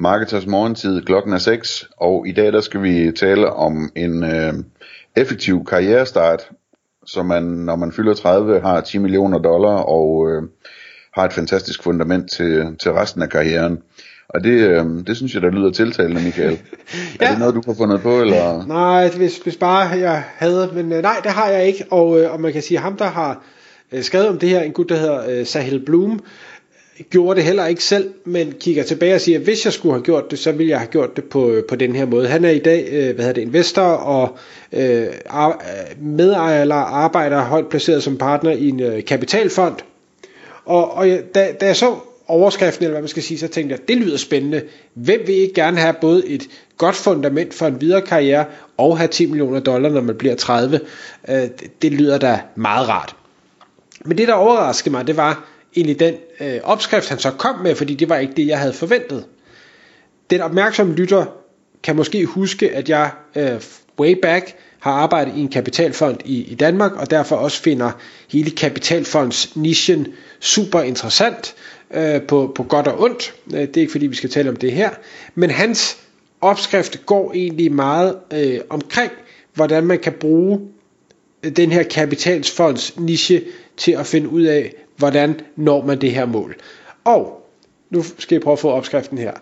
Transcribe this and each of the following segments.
Marketers morgentid, klokken er 6, og i dag der skal vi tale om en øh, effektiv karrierestart, så man, når man fylder 30, har 10 millioner dollar og øh, har et fantastisk fundament til, til resten af karrieren. Og det, øh, det synes jeg, der lyder tiltalende, Michael. ja. Er det noget, du har fundet på, eller? Nej, hvis, hvis bare jeg havde, men øh, nej, det har jeg ikke. Og, øh, og man kan sige, at ham, der har øh, skrevet om det her, en gut, der hedder øh, Sahel Bloom, gjorde det heller ikke selv, men kigger tilbage og siger, at hvis jeg skulle have gjort det, så ville jeg have gjort det på, øh, på den her måde. Han er i dag øh, hvad hedder det, investor og øh, øh medejer eller arbejder højt placeret som partner i en øh, kapitalfond. Og, og da, da jeg så overskriften, eller hvad man skal sige, så tænkte jeg, det lyder spændende. Hvem vil ikke gerne have både et godt fundament for en videre karriere, og have 10 millioner dollar, når man bliver 30? Øh, det, det lyder da meget rart. Men det, der overraskede mig, det var, egentlig den øh, opskrift, han så kom med, fordi det var ikke det, jeg havde forventet. Den opmærksomme lytter kan måske huske, at jeg øh, way back har arbejdet i en kapitalfond i, i Danmark, og derfor også finder hele kapitalfonds nichen super interessant øh, på, på godt og ondt. Øh, det er ikke fordi, vi skal tale om det her. Men hans opskrift går egentlig meget øh, omkring, hvordan man kan bruge øh, den her kapitalfonds niche til at finde ud af, hvordan når man det her mål. Og nu skal jeg prøve at få opskriften her.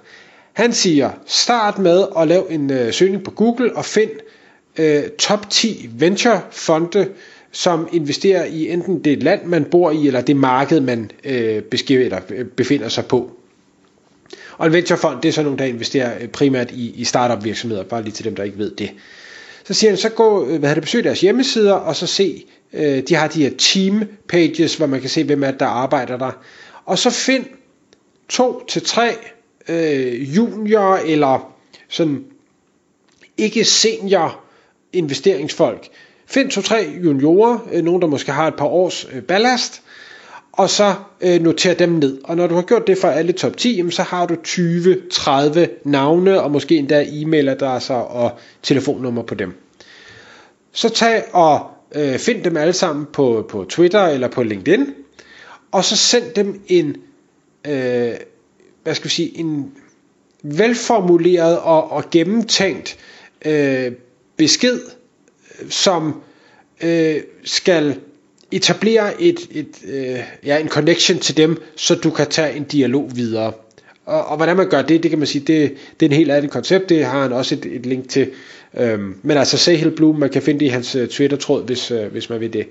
Han siger, start med at lave en øh, søgning på Google og find øh, top 10 venturefonde, som investerer i enten det land, man bor i, eller det marked, man øh, beskriver, eller øh, befinder sig på. Og en venturefond, det er så nogen, der investerer øh, primært i, i startup virksomheder, bare lige til dem, der ikke ved det. Så siger han, så gå, øh, hvad det, besøg deres hjemmesider, og så se, øh, de har de her team pages, hvor man kan se, hvem er der arbejder der. Og så find to til tre øh, junior eller sådan ikke senior investeringsfolk. Find to-tre juniorer, øh, nogen der måske har et par års øh, ballast, og så øh, notere dem ned. Og når du har gjort det for alle top 10, så har du 20-30 navne, og måske endda e-mailadresser og telefonnummer på dem. Så tag og øh, find dem alle sammen på, på Twitter eller på LinkedIn, og så send dem en, øh, hvad skal vi sige, en velformuleret og, og gennemtænkt øh, besked, som øh, skal etablere et, et, øh, ja, en connection til dem, så du kan tage en dialog videre. Og, og hvordan man gør det, det kan man sige, det, det er en helt anden koncept, det har han også et, et link til. Øhm, men altså Sahil Bloom, man kan finde det i hans uh, Twitter-tråd, hvis, uh, hvis man vil det.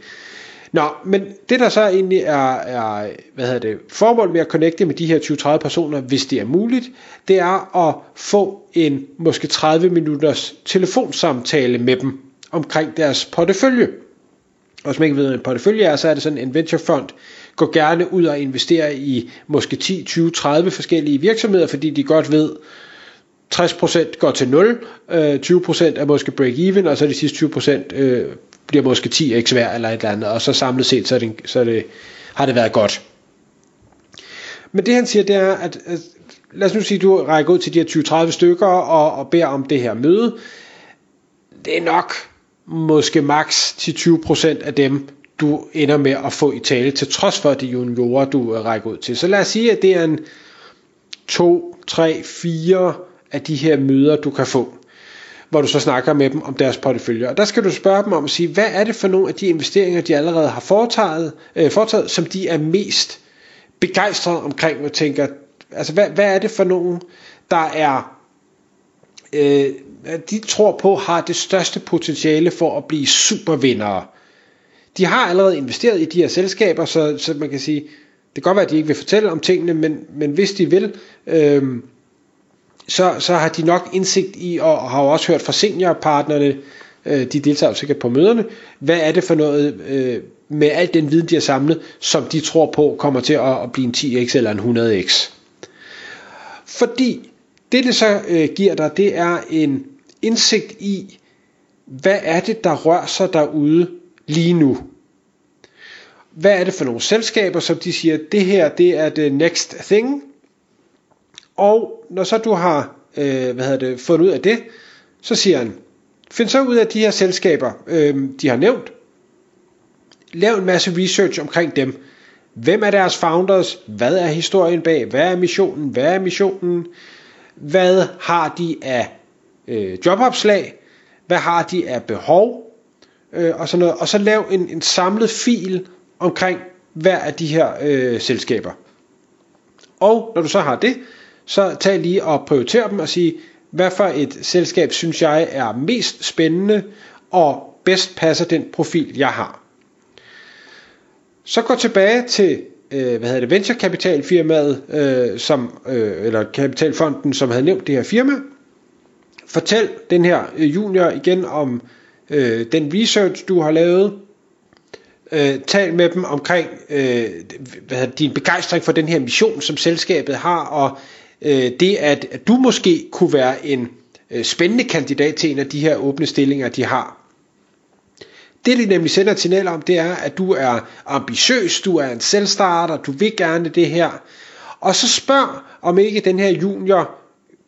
Nå, men det der så egentlig er, er hvad hedder det, formålet med at connecte med de her 20-30 personer, hvis det er muligt, det er at få en måske 30 minutters telefonsamtale med dem omkring deres portefølje. Og hvis man ikke ved, hvad en portefølje er, så er det sådan en venturefond, går gerne ud og investerer i måske 10, 20, 30 forskellige virksomheder, fordi de godt ved, 60% går til 0, øh, 20% er måske break-even, og så de sidste 20% øh, bliver måske 10x værd eller et eller andet, og så samlet set, så, er det, så er det, har det været godt. Men det han siger, det er, at, at lad os nu sige, at du rækker ud til de her 20-30 stykker og, og beder om det her møde. Det er nok måske maks til 20% af dem, du ender med at få i tale, til trods for de juniorer, du øh, rækker ud til. Så lad os sige, at det er en 2, 3, 4 af de her møder, du kan få hvor du så snakker med dem om deres portefølje. Og der skal du spørge dem om at sige, hvad er det for nogle af de investeringer, de allerede har foretaget, øh, foretaget som de er mest begejstrede omkring, og tænker, altså hvad, hvad er det for nogle, der er, øh, Øh, de tror på, har det største potentiale for at blive supervindere. De har allerede investeret i de her selskaber, så, så man kan sige, det kan godt være, at de ikke vil fortælle om tingene, men, men hvis de vil, øh, så, så har de nok indsigt i, og har jo også hørt fra seniorpartnerne, øh, de deltager sikkert på møderne, hvad er det for noget øh, med al den viden, de har samlet, som de tror på kommer til at, at blive en 10x eller en 100x. Fordi det, det så øh, giver dig, det er en indsigt i, hvad er det, der rører sig derude lige nu? Hvad er det for nogle selskaber, som de siger, det her det er det next thing? Og når så du har øh, hvad hedder det, fundet ud af det, så siger han, find så ud af de her selskaber, øh, de har nævnt. Lav en masse research omkring dem. Hvem er deres founders? Hvad er historien bag? Hvad er missionen? Hvad er missionen? Hvad har de af øh, jobopslag? Hvad har de af behov? Øh, og, sådan noget. og så lav en, en samlet fil omkring hver af de her øh, selskaber. Og når du så har det, så tag lige og prioriter dem og sige, hvad for et selskab synes jeg er mest spændende og bedst passer den profil, jeg har. Så gå tilbage til øh, hvad hedder det, venturekapitalfirmaet, øh, som, øh, eller kapitalfonden, som havde nævnt det her firma. Fortæl den her øh, junior igen om øh, den research, du har lavet. Øh, tal med dem omkring øh, hvad hedder, din begejstring for den her mission, som selskabet har, og øh, det, at, at du måske kunne være en øh, spændende kandidat til en af de her åbne stillinger, de har. Det de nemlig sender et signal om, det er, at du er ambitiøs, du er en selvstarter, du vil gerne det her. Og så spørg, om ikke den her junior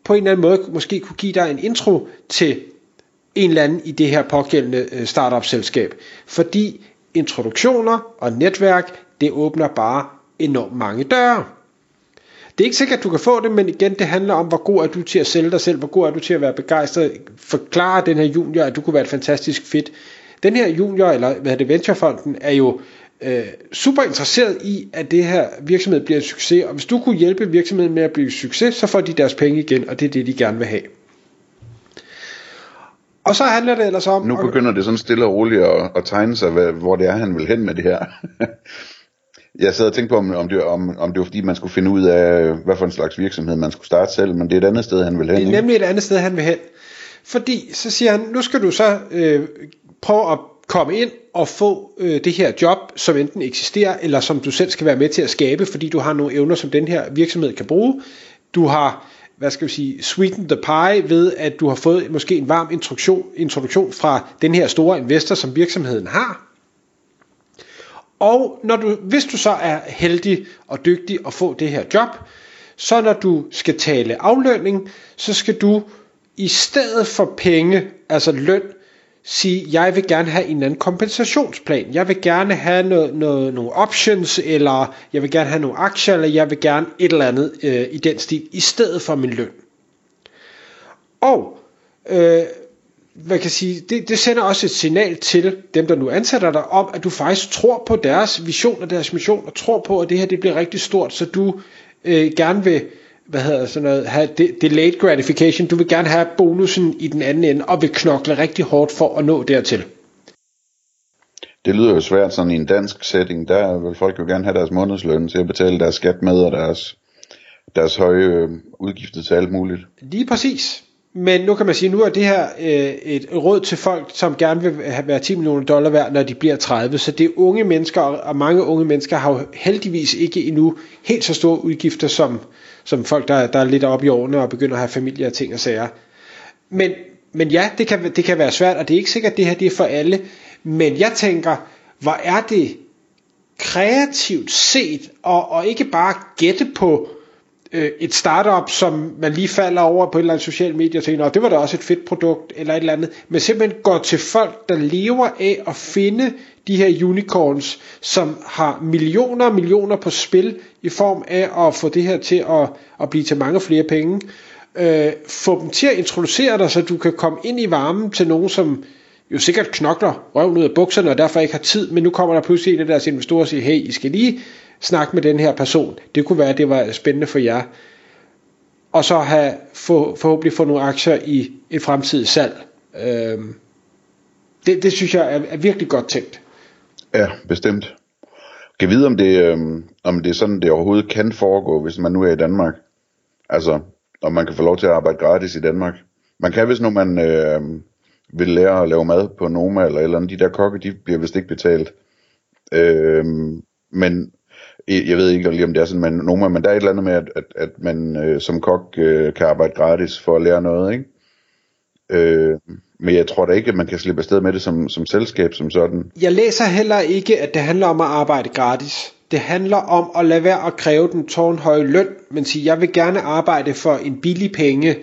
på en eller anden måde måske kunne give dig en intro til en eller anden i det her pågældende øh, startup-selskab. Fordi introduktioner og netværk, det åbner bare enormt mange døre. Det er ikke sikkert, at du kan få det, men igen, det handler om, hvor god er du til at sælge dig selv, hvor god er du til at være begejstret, forklare den her junior, at du kunne være et fantastisk fit. Den her junior, eller hvad er det, venturefonden, er jo øh, super interesseret i, at det her virksomhed bliver en succes, og hvis du kunne hjælpe virksomheden med at blive succes, så får de deres penge igen, og det er det, de gerne vil have. Og så handler det ellers om... Nu begynder det sådan stille og roligt at, at tegne sig, hvad, hvor det er, han vil hen med det her. Jeg sad og tænkte på, om, om, det, om, om det var fordi, man skulle finde ud af, hvad for en slags virksomhed man skulle starte selv, men det er et andet sted, han vil hen. Det er nemlig et andet sted, han vil hen. Fordi så siger han, nu skal du så øh, prøve at komme ind og få øh, det her job, som enten eksisterer, eller som du selv skal være med til at skabe, fordi du har nogle evner, som den her virksomhed kan bruge. Du har, hvad skal vi sige, sweeten the pie ved, at du har fået måske en varm introduktion, introduktion fra den her store investor, som virksomheden har. Og når du, hvis du så er heldig og dygtig at få det her job, så når du skal tale aflønning, så skal du i stedet for penge, altså løn, sige, jeg vil gerne have en anden kompensationsplan. Jeg vil gerne have noget, noget, nogle options, eller jeg vil gerne have nogle aktier, eller jeg vil gerne et eller andet øh, i den stil, i stedet for min løn. Og øh, hvad kan sige, det, det sender også et signal til dem, der nu ansætter dig, om at du faktisk tror på deres vision og deres mission, og tror på, at det her det bliver rigtig stort, så du øh, gerne vil hvad hedder sådan noget, have delayed gratification, du vil gerne have bonusen i den anden ende, og vil knokle rigtig hårdt for at nå dertil. Det lyder jo svært sådan i en dansk setting, der vil folk jo gerne have deres månedsløn til at betale deres skat med, og deres, deres høje øh, udgifter til alt muligt. Lige præcis. Men nu kan man sige, nu er det her øh, et råd til folk, som gerne vil have være 10 millioner dollar værd, når de bliver 30. Så det er unge mennesker, og mange unge mennesker har jo heldigvis ikke endnu helt så store udgifter som, som folk, der, der er lidt oppe i årene og begynder at have familie og ting og sager. Men, men ja, det kan, det kan være svært, og det er ikke sikkert, at det her det er for alle. Men jeg tænker, hvor er det kreativt set, og, og ikke bare gætte på, øh, et startup, som man lige falder over på et eller andet socialt medie og tænker, det var da også et fedt produkt, eller et eller andet, men simpelthen går til folk, der lever af at finde de her unicorns, som har millioner og millioner på spil, i form af at få det her til at, at blive til mange flere penge. Øh, få dem til at introducere dig, så du kan komme ind i varmen til nogen, som jo sikkert knokler røven ud af bukserne, og derfor ikke har tid, men nu kommer der pludselig en af deres investorer og siger, hey, I skal lige snakke med den her person. Det kunne være, at det var spændende for jer. Og så have få, forhåbentlig få nogle aktier i et fremtidigt salg. Øhm, det, det synes jeg er, er virkelig godt tænkt. Ja, bestemt. Kan vide, om det, øhm, om det er sådan, det overhovedet kan foregå, hvis man nu er i Danmark. Altså, om man kan få lov til at arbejde gratis i Danmark. Man kan, hvis nu man øh, vil lære at lave mad på Noma eller eller andet. De der kokke, de bliver vist ikke betalt. Øh, men jeg ved ikke lige om det er sådan, men, nogen, men der er et eller andet med, at, at, at man øh, som kok øh, kan arbejde gratis for at lære noget, ikke? Øh, men jeg tror da ikke, at man kan slippe afsted med det som, som selskab som sådan. Jeg læser heller ikke, at det handler om at arbejde gratis. Det handler om at lade være at kræve den tårnhøje løn, men sige, jeg vil gerne arbejde for en billig penge,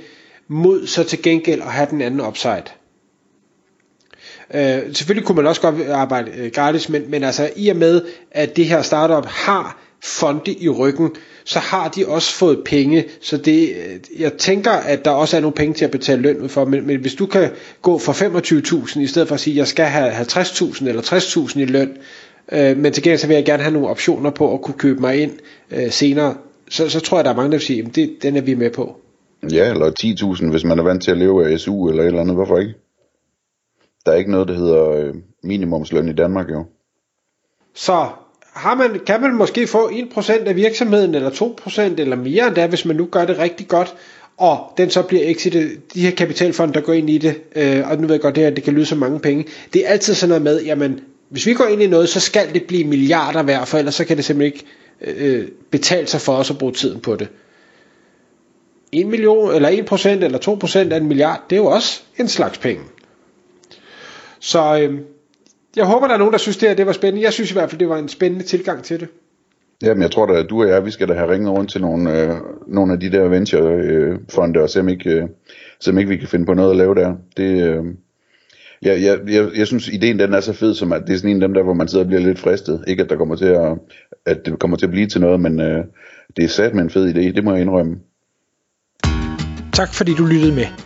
mod så til gengæld at have den anden upside. Øh, selvfølgelig kunne man også godt arbejde øh, gratis, men, men altså i og med, at det her startup har fonde i ryggen, så har de også fået penge, så det, øh, jeg tænker, at der også er nogle penge til at betale løn ud for, men, men hvis du kan gå for 25.000, i stedet for at sige, at jeg skal have 50.000 eller 60.000 i løn, øh, men til gengæld så vil jeg gerne have nogle optioner på at kunne købe mig ind øh, senere, så, så tror jeg, der er mange, der vil sige, at det, den er vi med på. Ja, eller 10.000, hvis man er vant til at leve af SU eller et eller andet, hvorfor ikke? Der er ikke noget, der hedder øh, minimumsløn i Danmark jo. Så har man, kan man måske få 1% af virksomheden, eller 2%, eller mere end det, hvis man nu gør det rigtig godt, og den så bliver exitet, de her kapitalfonde, der går ind i det, øh, og nu ved jeg godt, det, her, det kan lyde så mange penge, det er altid sådan noget med, jamen, hvis vi går ind i noget, så skal det blive milliarder værd, for ellers så kan det simpelthen ikke øh, øh betale sig for os at bruge tiden på det. 1 million, eller 1% eller 2% af en milliard, det er jo også en slags penge. Så øh, jeg håber, der er nogen, der synes, det her det var spændende. Jeg synes i hvert fald, det var en spændende tilgang til det. Jamen, jeg tror da, at du og jeg, vi skal da have ringet rundt til nogle, øh, nogle af de der venture-fonde, og se om, ikke, øh, se om ikke vi kan finde på noget at lave der. Det, øh, jeg, jeg, jeg, jeg synes, ideen den er så fed, som at det er sådan en af dem der, hvor man sidder og bliver lidt fristet. Ikke at der kommer til at, at det kommer til at blive til noget, men øh, det er sat med en fed idé, det må jeg indrømme. Tak fordi du lyttede med.